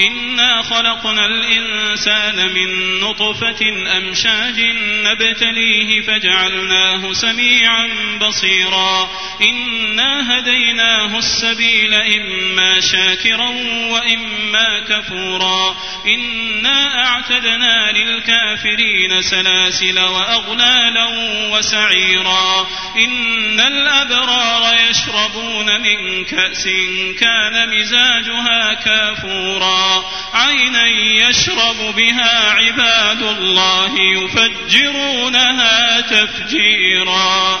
إنا خلقنا الإنسان من نطفة أمشاج نبتليه فجعلناه سميعا بصيرا إنا هديناه السبيل إما شاكرا وإما كفورا إنا أعتدنا للكافرين سلاسل وأغلالا وسعيرا إن الأبرار يشربون من كأس كان مزاجها كافورا عينا يشرب بها عباد الله يفجرونها تفجيرا.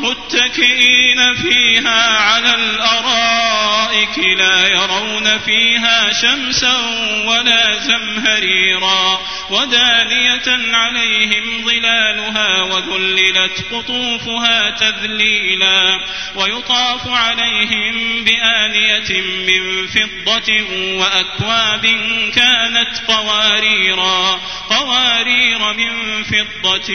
متكئين فيها على الأرائك لا يرون فيها شمسا ولا زمهريرا ودانية عليهم ظلالها وذللت قطوفها تذليلا ويطاف عليهم بآنية من فضة وأكواب كانت قواريرا قوارير من فضة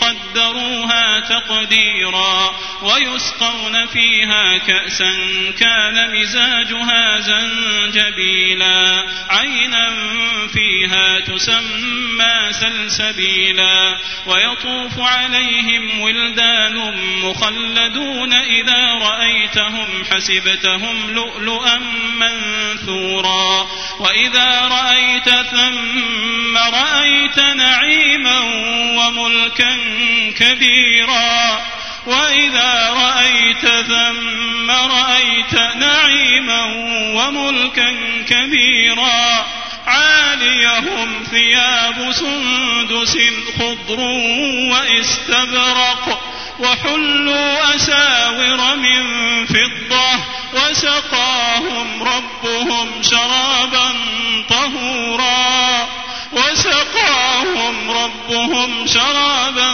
قدروها تقديرا ويسقون فيها كأسا كان مزاجها زنجبيلا عينا فيها تسمى سلسبيلا ويطوف عليهم ولدان مخلدون إذا رأيتهم حسبتهم لؤلؤا منثورا وإذا رأيت ثم رأيت نعيما وملكا كبيرا وإذا رأيت ثم رأيت نعيما وملكا كبيرا عاليهم ثياب سندس خضر واستبرق وحلوا أساور من فضة وسقاهم ربهم شرابا طهورا وسقاهم ربهم شرابا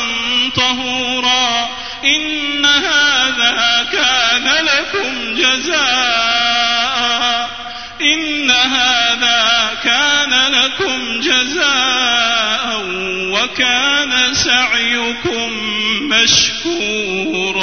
طهورا إن هذا كان لكم جزاء إن هذا كان لكم جزاء وكان سعيكم مشكورا.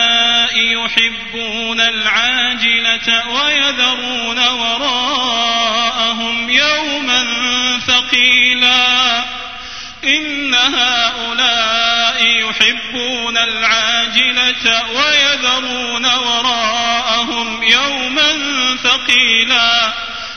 يحبون العاجلة ويذرون وراءهم يوما ثقيلا. إن هؤلاء يحبون العاجلة ويذرون وراءهم يوما ثقيلا.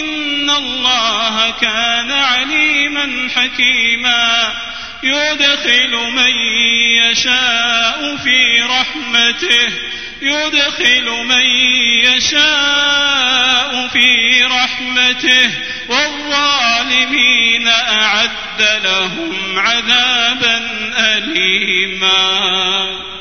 إن الله كان عليما حكيما. يدخل من يشاء في رحمته. يدخل من يشاء في رحمته. والظالمين أعد لهم عذابا أليما.